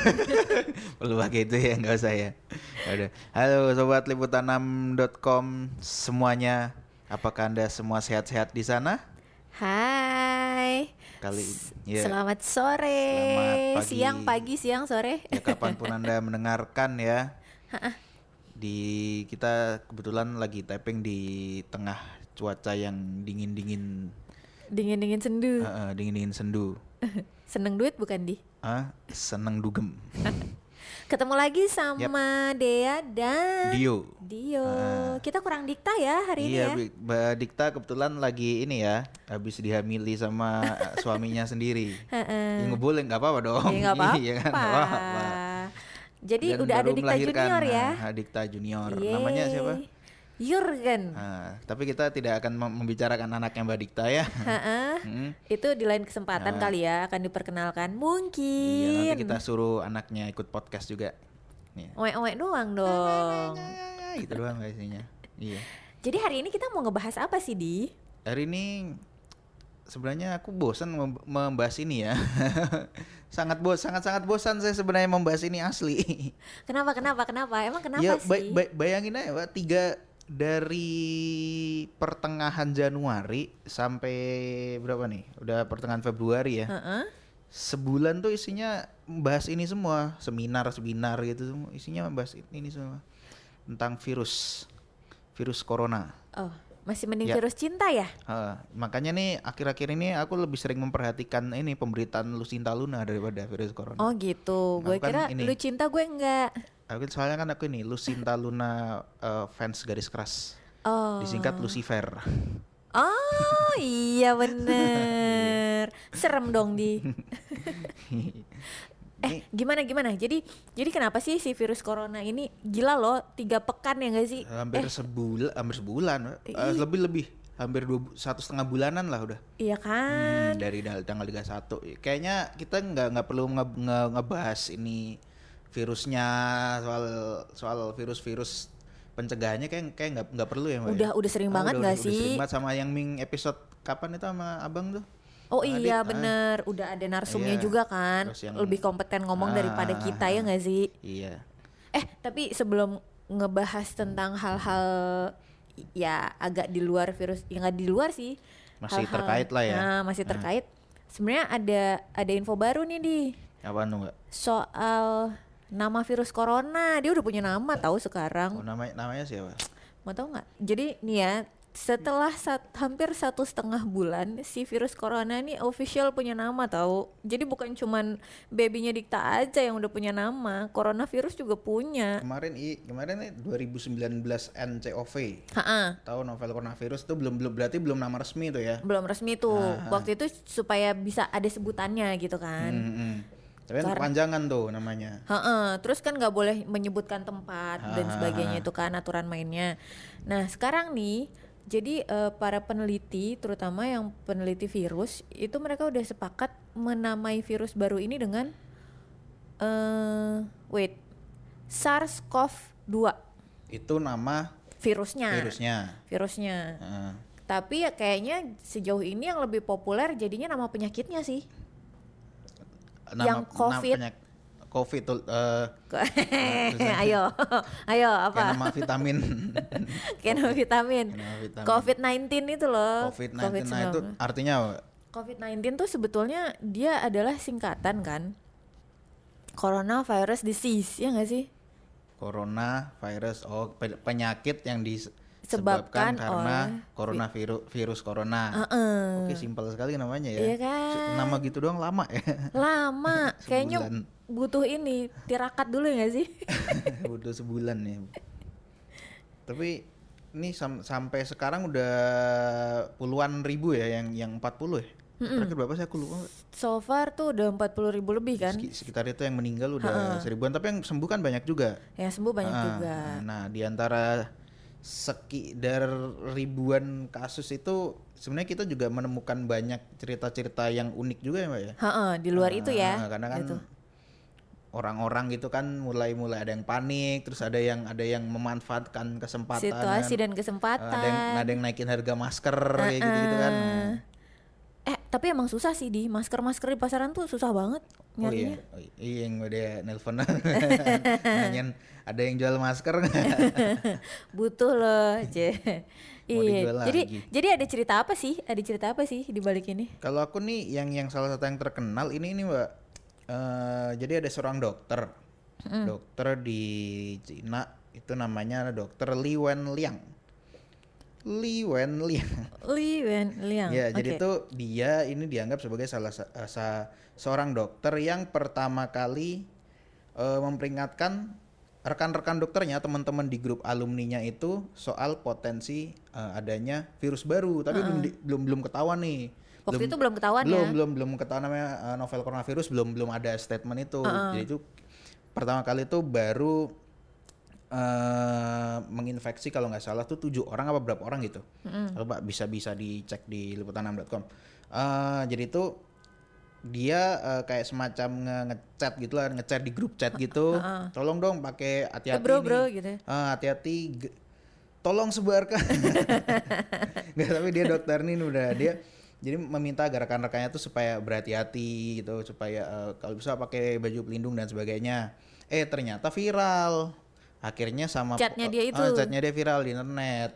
Perlu pakai itu ya, nggak usah ya. Udah. Halo sobat liputan6.com semuanya. Apakah Anda semua sehat-sehat di sana? Hai. Kali ya, Selamat sore. Selamat pagi. Siang, pagi, siang, sore. ya kapan pun Anda mendengarkan ya. Di kita kebetulan lagi tapping di tengah cuaca yang dingin-dingin Dingin-dingin sendu. eh, eh, dingin-dingin sendu. Seneng duit bukan di? Ah, seneng dugem. Ketemu lagi sama Dea dan Dio. Dio. Ah. Kita kurang dikta ya hari ini Iya, ya. Bi- Mbak Dikta kebetulan lagi ini ya, habis dihamili sama suaminya sendiri. Heeh. Ya, ngeboleh nggak apa-apa dong. Ya nggak apa-apa. Iya kan, apa-apa. Jadi Dan udah ada Dikta Junior ya. nah, Dikta Junior. Yeay. Namanya siapa? Jurgen. Nah, tapi kita tidak akan mem- membicarakan anaknya Mbak Dikta ya. Hmm. Itu di lain kesempatan Nah. kali ya akan diperkenalkan. Mungkin. Iya, nanti kita suruh anaknya ikut podcast juga. Oek-oek doang dong. Itu doang biasanya. Iya. Jadi hari ini kita mau ngebahas apa sih di? Hari ini sebenarnya aku bosan mem- membahas ini ya. sangat bos, sangat sangat bosan saya sebenarnya membahas ini asli. Kenapa kenapa kenapa? Emang kenapa ya sih? bay- bay- bayangin aja Pak, tiga dari pertengahan Januari sampai berapa nih? Udah pertengahan Februari ya. Heeh. Sebulan tuh isinya membahas ini semua, seminar-seminar gitu semua isinya membahas ini semua tentang virus virus corona. Oh, masih mending Ya. virus cinta ya? Heeh, makanya nih akhir-akhir ini aku lebih sering memperhatikan ini pemberitaan Lucinta Luna daripada virus corona. Oh gitu. Gue kan kira ini. lu cinta gue enggak. Aku soalnya kan aku ini Lucinta Luna eh, fans garis keras. Oh. Disingkat Lucifer. Oh iya bener. Serem dong di. Eh gimana gimana? Jadi jadi kenapa sih si virus corona ini gila loh tiga pekan ya gak sih? hampir sebulan, hampir sebulan, Eh, lebih lebih, hampir dua, satu setengah bulanan lah udah. Iya kan? Hmm, dari tanggal 31 Kayaknya kita nggak nggak perlu nge- nge- ngebahas ini virusnya soal soal virus-virus pencegahannya kayak kayak nggak nggak perlu ya Mbak. ya? Udah- udah sering banget nggak udah sih? sering banget sama yang Ming episode kapan itu sama Abang tuh? Oh Adit, iya ah. bener. Udah ada narsumnya Iya. juga kan. Lebih kompeten ngomong Ah, daripada kita ya gak sih? Iya. Eh, tapi sebelum ngebahas tentang hal-hal ya agak di luar virus, ya nggak di luar sih. Masih Hal-hal- terkait lah ya. Nah, masih Ah. terkait. Sebenarnya ada ada info baru nih di Apaan tuh soal nama virus corona. Dia udah punya nama tahu Oh, sekarang. namanya namanya siapa? Mau tahu nggak? Jadi nih ya, setelah sat- hampir satu setengah bulan si virus corona ini official punya nama tahu. Jadi bukan cuman babynya Dikta aja yang udah punya nama, coronavirus juga punya. Kemarin i kemarin nih 2019 NCOV. Ha Tahu novel coronavirus itu belum belum berarti belum nama resmi itu ya. belum resmi tuh Ah. waktu itu supaya bisa ada sebutannya gitu kan Hmm, hmm. Tapi kan kepanjangan tuh namanya. Heeh, terus kan nggak boleh menyebutkan tempat dan Ah. sebagainya itu kan aturan mainnya nah sekarang nih jadi eh, para peneliti terutama yang peneliti virus itu mereka udah sepakat menamai virus baru ini dengan eh wait SARS-CoV-2 Itu nama virusnya virusnya. virusnya Heeh. tapi ya kayaknya sejauh ini yang lebih populer jadinya nama penyakitnya sih Yang COVID. penyak- COVID tuh eh, ayo, ayo kayak apa? nama vitamin. Nama vitamin. Vitamin. COVID-19 itu loh. COVID-19 nah itu artinya apa? COVID-19 tuh sebetulnya dia adalah singkatan kan. Coronavirus disease, ya nggak sih? Corona virus oh pe- penyakit yang disebabkan Sebabkan karena oleh coronavirus virus corona. Heeh. Oke, simpel sekali namanya ya. Iya kan? Nama gitu doang lama ya. Lama, kayaknya butuh ini tirakat dulu ya sih? udah sebulan ya. Tapi ini sam- sampai sekarang udah puluhan ribu ya yang yang 40 ya. Terakhir berapa sih aku lupa. so far tuh udah 40 ribu lebih kan? Seki- Sekitar itu yang meninggal udah seribuan, tapi yang sembuh kan banyak juga. Yang sembuh banyak Ah, juga. Nah, di antara sekitar ribuan kasus itu sebenarnya kita juga menemukan banyak cerita-cerita yang unik juga ya, Mbak ya. Heeh, di luar itu ya. Ah, karena kan Gitu. orang-orang gitu kan mulai-mulai ada yang panik, terus ada yang ada yang memanfaatkan kesempatan Situasi dan kesempatan. ada yang ada yang naikin harga masker kayak gitu-gitu kan. Tapi emang susah sih di masker-masker di pasaran tuh susah banget Oh iya, nyarinya. oh, iya yang udah nelpon nanyain ada yang jual masker? Butuh loh, C. Iya. dijual Jadi lagi. jadi ada cerita apa sih? Ada cerita apa sih di balik ini? Kalau aku nih yang yang salah satu yang terkenal ini ini mbak. Eh, jadi ada seorang dokter, dokter di Cina itu namanya dokter Li Wen Liang. Li Wen Liang. Li Wen Liang. Ya, jadi Oke. tuh dia ini dianggap sebagai salah sa- eh, sa- seorang dokter yang pertama kali eh, memperingatkan rekan-rekan dokternya, teman-teman di grup alumninya itu soal potensi eh, adanya virus baru, tapi belum di- belum belum ketahuan nih. Waktu itu belum ketahuan belum, ya? belum belum ketahuan namanya eh, novel coronavirus belum belum ada statement itu. Jadi itu pertama kali itu baru eh menginfeksi kalau nggak salah tuh tujuh orang apa berapa orang gitu. Coba bisa bisa dicek di liputan6.com. Eh jadi itu dia eh, kayak semacam nge- ngechat gitu lah, ngechat di grup chat gitu. Tolong dong pakai hati-hati bro nih. bro gitu. Eh, hati-hati tolong sebarkan nggak tapi dia dokter nih udah dia jadi meminta agar rekan-rekannya tuh supaya berhati-hati gitu supaya eh, kalau bisa pakai baju pelindung dan sebagainya eh ternyata viral akhirnya sama Chatnya dia itu. Ah, chatnya dia viral di internet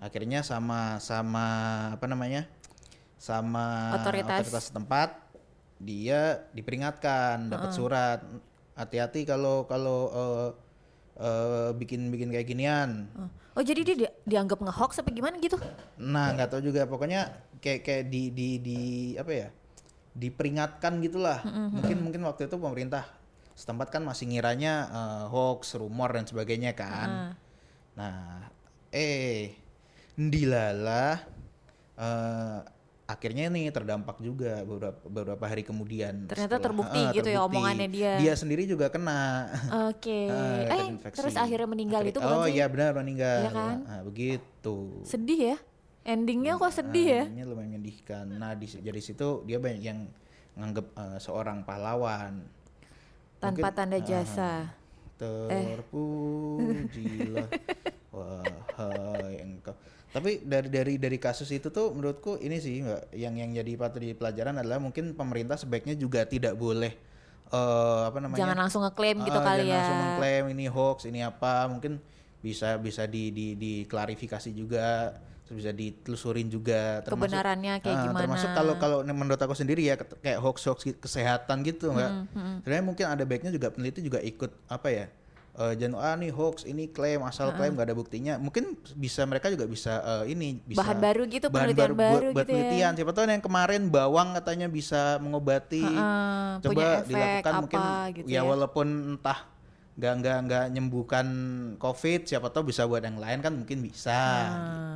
akhirnya sama sama apa namanya sama Otoritas. setempat dia diperingatkan dapat surat hati-hati kalau kalau eh, eh, bikin bikin kayak ginian Oh. Oh jadi dia di- dianggap ngehoax apa gimana gitu? nah nggak tahu juga pokoknya kayak kayak di di di apa ya diperingatkan gitulah mungkin mungkin waktu itu pemerintah setempat kan masih ngiranya eh, hoax rumor dan sebagainya kan nah eh ndilalah eh, akhirnya nih terdampak juga beberapa beberapa hari kemudian Ternyata terbukti eh, gitu ya omongannya dia. dia sendiri juga kena Oke. Eh, eh terinfeksi. terus akhirnya meninggal Akhirnya- itu bukan oh iya benar meninggal Iya kan? Ah, begitu Sedih ya? Endingnya kok sedih ya? Nah, ini lumayan menyedihkan. Nah, di, dari situ dia banyak yang nganggep eh, seorang pahlawan. Tanpa Mungkin, tanda ah, jasa. Terpujilah wahai engkau. Tapi dari dari dari kasus itu tuh menurutku ini sih Mbak, yang yang jadi patut di pelajaran adalah mungkin pemerintah sebaiknya juga tidak boleh eh apa namanya? Jangan langsung ngeklaim gitu Ah, kali jangan ya. langsung mengklaim ini hoax, ini apa, mungkin bisa bisa di di diklarifikasi juga, terus bisa ditelusurin juga termasuk Kebenarannya kayak ah, gimana. Termasuk kalau kalau menurut aku sendiri ya kayak hoax hoax kesehatan gitu enggak. Hmm, Sebenarnya mungkin ada baiknya juga peneliti juga ikut apa ya? eh jangan ah nih hoax ini klaim asal klaim nggak ada buktinya mungkin bisa mereka juga bisa eh, ini bisa Bahan baru gitu, bahan penelitian buat, baru buat gitu ya. penelitian siapa tahu yang kemarin bawang katanya bisa mengobati Heeh, coba punya efek dilakukan apa mungkin gitu ya ya. walaupun entah nggak nggak nggak nyembuhkan covid siapa tahu bisa buat yang lain kan mungkin bisa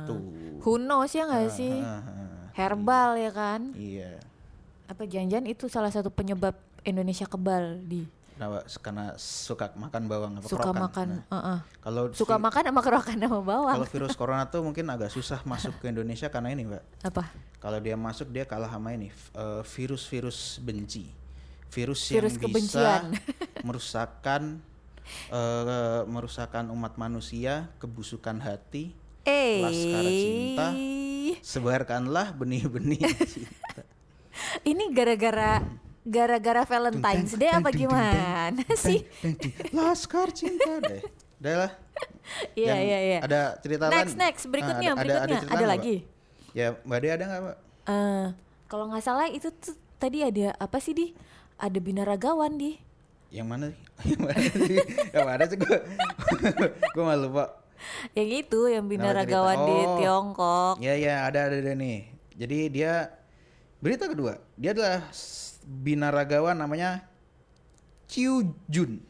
gitu Who knows ya nggak sih? Ah, ah, Herbal ya kan? iya Apa jangan-jangan itu salah satu penyebab Indonesia kebal di Kenapa? karena suka makan bawang apa suka kerokan. makan, Nah, heeh. kalau suka vi- makan sama kerokan sama bawang. kalau virus corona tuh mungkin agak susah masuk ke Indonesia karena ini mbak Apa? kalau dia masuk dia kalah sama ini eh, virus-virus benci virus, Virus yang kebencian. bisa merusakkan eh, merusakkan umat manusia kebusukan hati Eh, Laskar cinta. sebarkanlah benih-benih cinta. ini gara-gara gara-gara Valentine's Day apa gimana sih? laskar cinta deh udah lah Iya iya iya. ada cerita Next lain next berikutnya Ah, ada- ada- berikutnya ada nggak, lagi. Mbak? ya mbak Dea ada nggak mbak Eh, kalau nggak salah itu tuh tadi ada apa sih di? Ada binaragawan di. yang mana sih yang mana sih yang mana sih gue gue malu pak Yang itu yang binaragawan cerita? di Oh. Tiongkok. Ya ya ada ada, ada nih. Jadi dia berita kedua dia adalah s- binaragawan namanya Chiu Jun.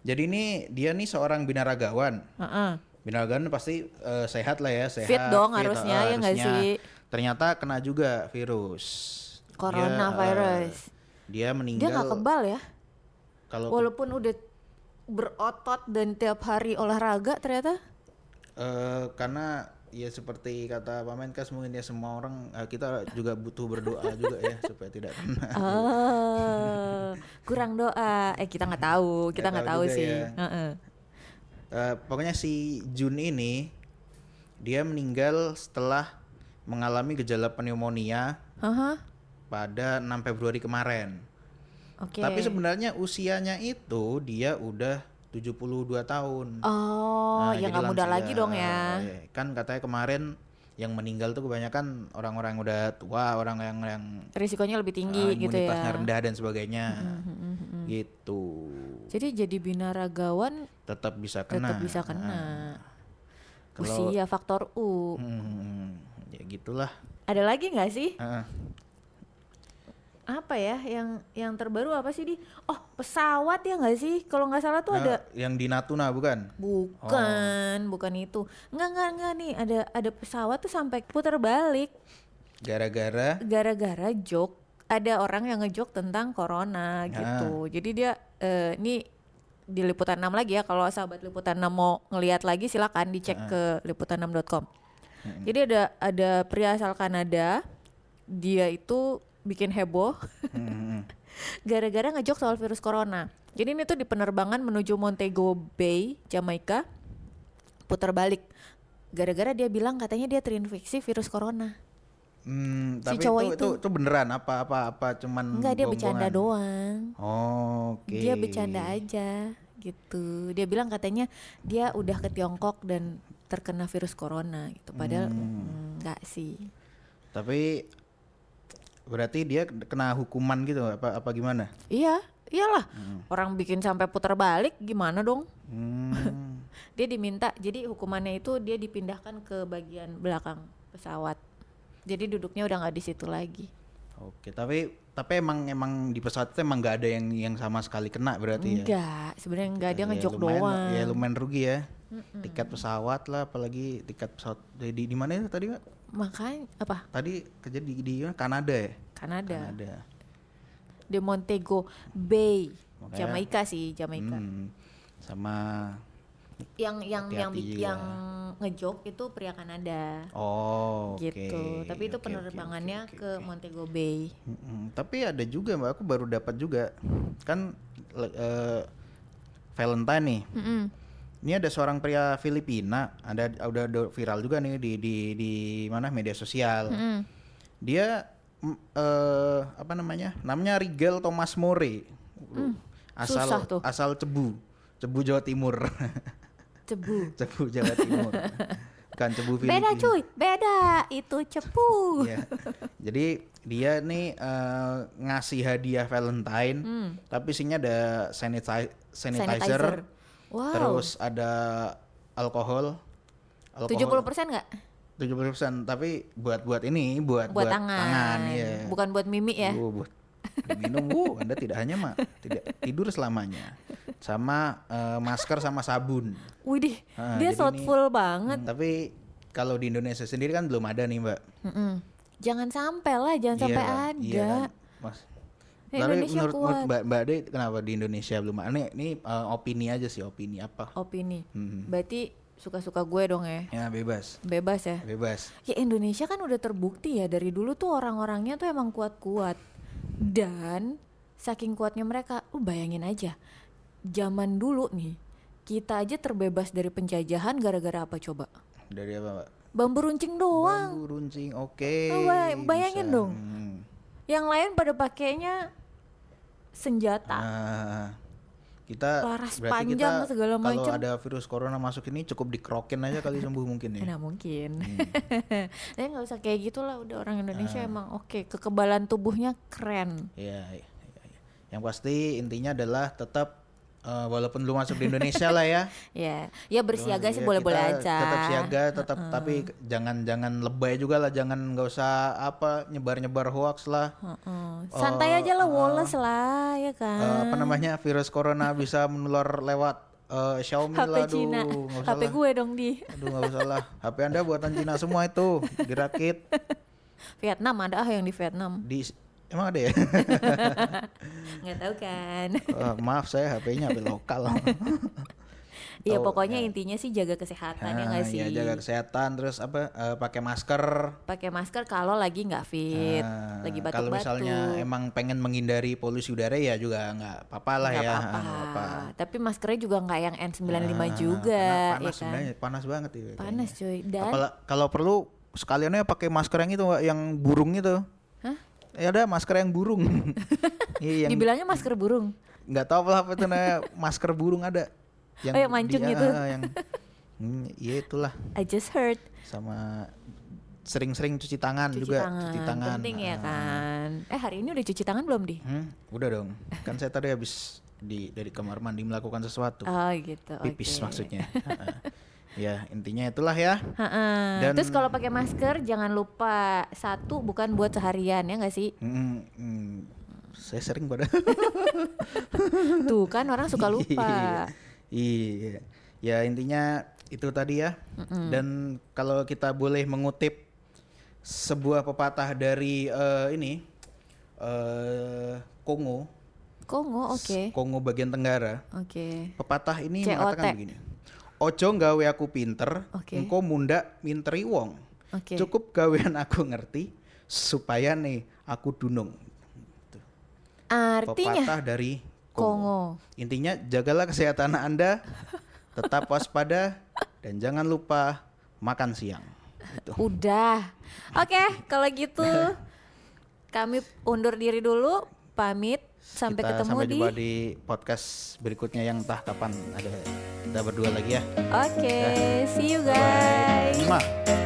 Jadi ini dia nih seorang binaragawan. Heeh. Binaragawan pasti eh, sehat lah ya sehat. Fit dong harusnya, ah, ya nggak sih? Ternyata kena juga virus. Dia, Coronavirus. eh, Dia Dia meninggal. nggak kebal ya. Kalau Walaupun udah berotot dan tiap hari olahraga ternyata. Eh, karena ya seperti kata Pak Menkes mungkin ya semua orang eh, kita juga butuh berdoa juga ya supaya tidak kena. Oh, kurang doa. Eh kita nggak tahu, kita Nggak tahu tahu sih. ya. Heeh. Eh, pokoknya si Jun ini dia meninggal setelah mengalami gejala pneumonia Haha. pada 6 Februari kemarin. Oke. Tapi sebenarnya usianya itu dia udah 72 tahun. Oh, Nah, ya nggak muda lagi dong ya. Iya. Kan katanya kemarin yang meninggal tuh kebanyakan orang-orang yang udah tua, orang yang yang Risikonya lebih tinggi uh, gitu ya. rendah dan sebagainya. Gitu. Jadi jadi binaragawan Tetap bisa kena. tetap bisa kena. Ah. Kalau- Usia faktor U. Hmm, ya gitulah. Ada lagi nggak sih? Heeh. Apa ya yang yang terbaru apa sih di? Oh pesawat ya nggak sih? Kalau nggak salah tuh ada Nah, yang di Natuna bukan? bukan bukan itu. Nggak nggak nggak nih ada ada pesawat tuh sampai putar balik Gara-gara gara-gara joke ada orang yang ngejok tentang corona gitu. Jadi dia eh, ini di liputan 6 lagi ya kalau sahabat liputan 6 mau ngelihat lagi silakan dicek ke liputan6.com. Jadi ada ada pria asal Kanada dia itu bikin heboh Hmm, gara-gara ngejok soal virus corona. Jadi ini tuh di penerbangan menuju Montego Bay, Jamaika putar balik gara-gara dia bilang katanya dia terinfeksi virus corona. Hmm, Si tapi cowok itu, itu itu. beneran apa apa apa cuman Enggak dia bercanda doang. Oh, Oke. Dia bercanda aja gitu. Dia bilang katanya dia udah ke Tiongkok dan terkena virus corona gitu. Padahal mm, enggak sih. Tapi berarti dia kena hukuman gitu apa apa gimana? Iya, iyalah. Orang bikin sampai putar balik gimana dong? Hmm. Dia diminta jadi hukumannya itu dia dipindahkan ke bagian belakang pesawat. Jadi duduknya udah nggak di situ lagi. Oke, tapi tapi emang emang di pesawat itu emang nggak ada yang yang sama sekali kena berarti ya? Enggak, sebenarnya enggak dia Ya, ngejok lumayan- doang. Ya lumayan rugi ya. Tiket pesawat lah, apalagi tiket pesawat di di, di mana itu tadi? Makanya apa? Tadi kerja di di? Kanada ya? Kanada. Kanada. Di Montego Bay. Makanya- Jamaika sih, Jamaika. Hmm. Sama yang yang yang Hati-hati juga. yang ngejok itu pria Kanada oh gitu tapi itu oke, penerbangannya oke, oke, ke oke. Montego Bay Mm-mm. Tapi ada juga mbak, aku baru dapat juga kan eh, Valentine nih. Mm-mm. Ini ada seorang pria Filipina, ada udah udah viral juga nih di di di mana media sosial. Mm-mm. Dia mm, eh, apa namanya? Namanya Rigel Thomas More. Asal susah tuh. asal Cebu, Cebu Jawa Timur. cebu Cebu Jawa Timur. Bukan Cebu Filipina. beda cuy beda itu cepu Iya. Jadi dia nih eh, ngasih hadiah Valentine, tapi isinya ada sanitizer, sanitizer, wow terus ada alkohol. tujuh puluh persen nggak 70%, tapi buat buat ini buat buat, tangan, iya. bukan buat mimi ya Uh, buat diminum, uh, Anda tidak hanya mak tidak tidur selamanya. Sama eh, masker sama sabun. Widih Ah, dia thoughtful banget Hmm, tapi kalau di Indonesia sendiri kan belum ada nih, Mbak. Mm-mm. jangan sampai lah jangan Iya sampai kan, ada iya kan, Mas. Ya, Tapi Indonesia menurut, menurut kuat. Mbak, Mbak Ade kenapa di Indonesia belum ada? Ini, ini eh, opini aja sih, opini apa? opini Hmm. berarti suka-suka gue dong ya Ya bebas, bebas ya bebas. Ya Indonesia kan udah terbukti ya dari dulu tuh orang-orangnya tuh emang kuat-kuat dan saking kuatnya mereka, lu bayangin aja zaman dulu nih kita aja terbebas dari penjajahan gara-gara apa coba? Dari apa, Mbak? Bambu runcing doang. Bambu runcing, oke. Oh, bay- bayangin bisa. dong. Hmm. Yang lain pada pakainya senjata. Ah, kita Laras panjang kita segala Kalau macem. ada virus corona masuk ini cukup dikrokin aja kali sembuh mungkin ya. Nah mungkin. Hmm. Tapi nggak usah kayak gitulah udah orang. Indonesia emang oke kekebalan tubuhnya keren. Iya, iya, iya, iya. Yang pasti intinya adalah tetap eh, walaupun belum masuk di Indonesia lah ya. Ya, ya bersiaga sih ya boleh-boleh kita aja. Tetap siaga, tetap tapi jangan jangan lebay juga lah, jangan nggak usah apa nyebar-nyebar hoax lah. Heeh. Santai aja lah, woles lah, ya kan. Eh, apa namanya virus corona bisa menular lewat eh, Xiaomi HP lah, aduh, Cina, nggak usah HP lah. gue dong di Aduh nggak usah lah. HP anda buatan Cina semua itu, dirakit Vietnam ada ah yang di Vietnam. di emang ada ya? Nggak tahu kan? Eh, maaf saya HP-nya HP lokal. Iya pokoknya intinya sih jaga kesehatan ya nggak sih. ya, jaga kesehatan terus apa eh, pakai masker. Pakai masker kalau lagi nggak fit, Nah, lagi Kalau batuk-batuk. misalnya emang pengen menghindari polusi udara ya juga nggak apa-apa lah Nggak ya. apa-apa. nggak apa-apa. Tapi maskernya juga nggak yang N95 Ah, juga, ya panas kan? sebenarnya panas banget itu. Panas cuy. Dan Apala- kalau perlu sekaliannya pakai masker yang itu yang burung itu. Ya ada masker yang burung. Iya yang Dibilangnya masker burung. nggak tahu apa apa itu namanya masker burung ada. Oh, yang mancung di- gitu. ah, yang Hmm, iya itulah I just heard. sama sering-sering cuci tangan Cuci juga tangan. cuci tangan Penting ya Ah. kan. Eh hari ini udah cuci tangan belum di? Hmm, udah dong kan saya tadi habis di dari kamar mandi melakukan sesuatu Oh gitu. pipis oke. maksudnya. ya intinya itulah ya. Dan- Terus kalau pakai masker jangan lupa satu bukan buat seharian ya nggak sih? Hmm, hmm, saya sering pada Tuh kan orang suka lupa. iya ya intinya itu tadi ya dan kalau kita boleh mengutip sebuah pepatah dari eh, ini eh Kongo Kongo oke. Kongo bagian Tenggara Oke. pepatah ini COT. mengatakan begini Ojo nggawe aku pinter, Oke. engko munda minteri wong. Oke. Cukup gawean aku ngerti supaya nih aku dunung. Tuh. Artinya Pepatah dari Kongo. Kongo. Intinya jagalah kesehatan Anda, tetap waspada dan jangan lupa makan siang. Gitu. Udah. Oke, kalau gitu kami undur diri dulu, pamit. Sampai Kita ketemu sampai di jumpa di podcast berikutnya yang entah kapan ada kita berdua lagi ya. Oke, see you Bye. guys. Mwah.